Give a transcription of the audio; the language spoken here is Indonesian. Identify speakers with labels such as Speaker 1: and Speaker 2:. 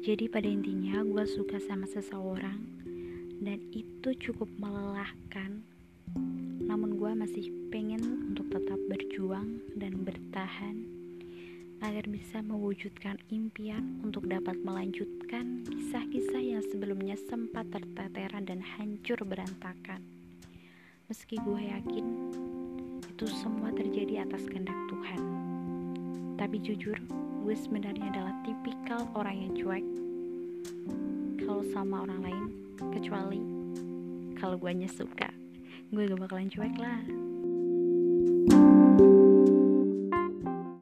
Speaker 1: Jadi pada intinya gue suka sama seseorang dan itu cukup melelahkan. Namun gue masih pengen untuk tetap berjuang dan bertahan agar bisa mewujudkan impian untuk dapat melanjutkan kisah-kisah yang sebelumnya sempat tertetera dan hancur berantakan. Meski gue yakin itu semua terjadi atas kehendak Tuhan. Tapi jujur, gue sebenarnya adalah tipikal orang yang cuek kalau sama orang lain kecuali kalau gue suka gue gak bakalan cuek lah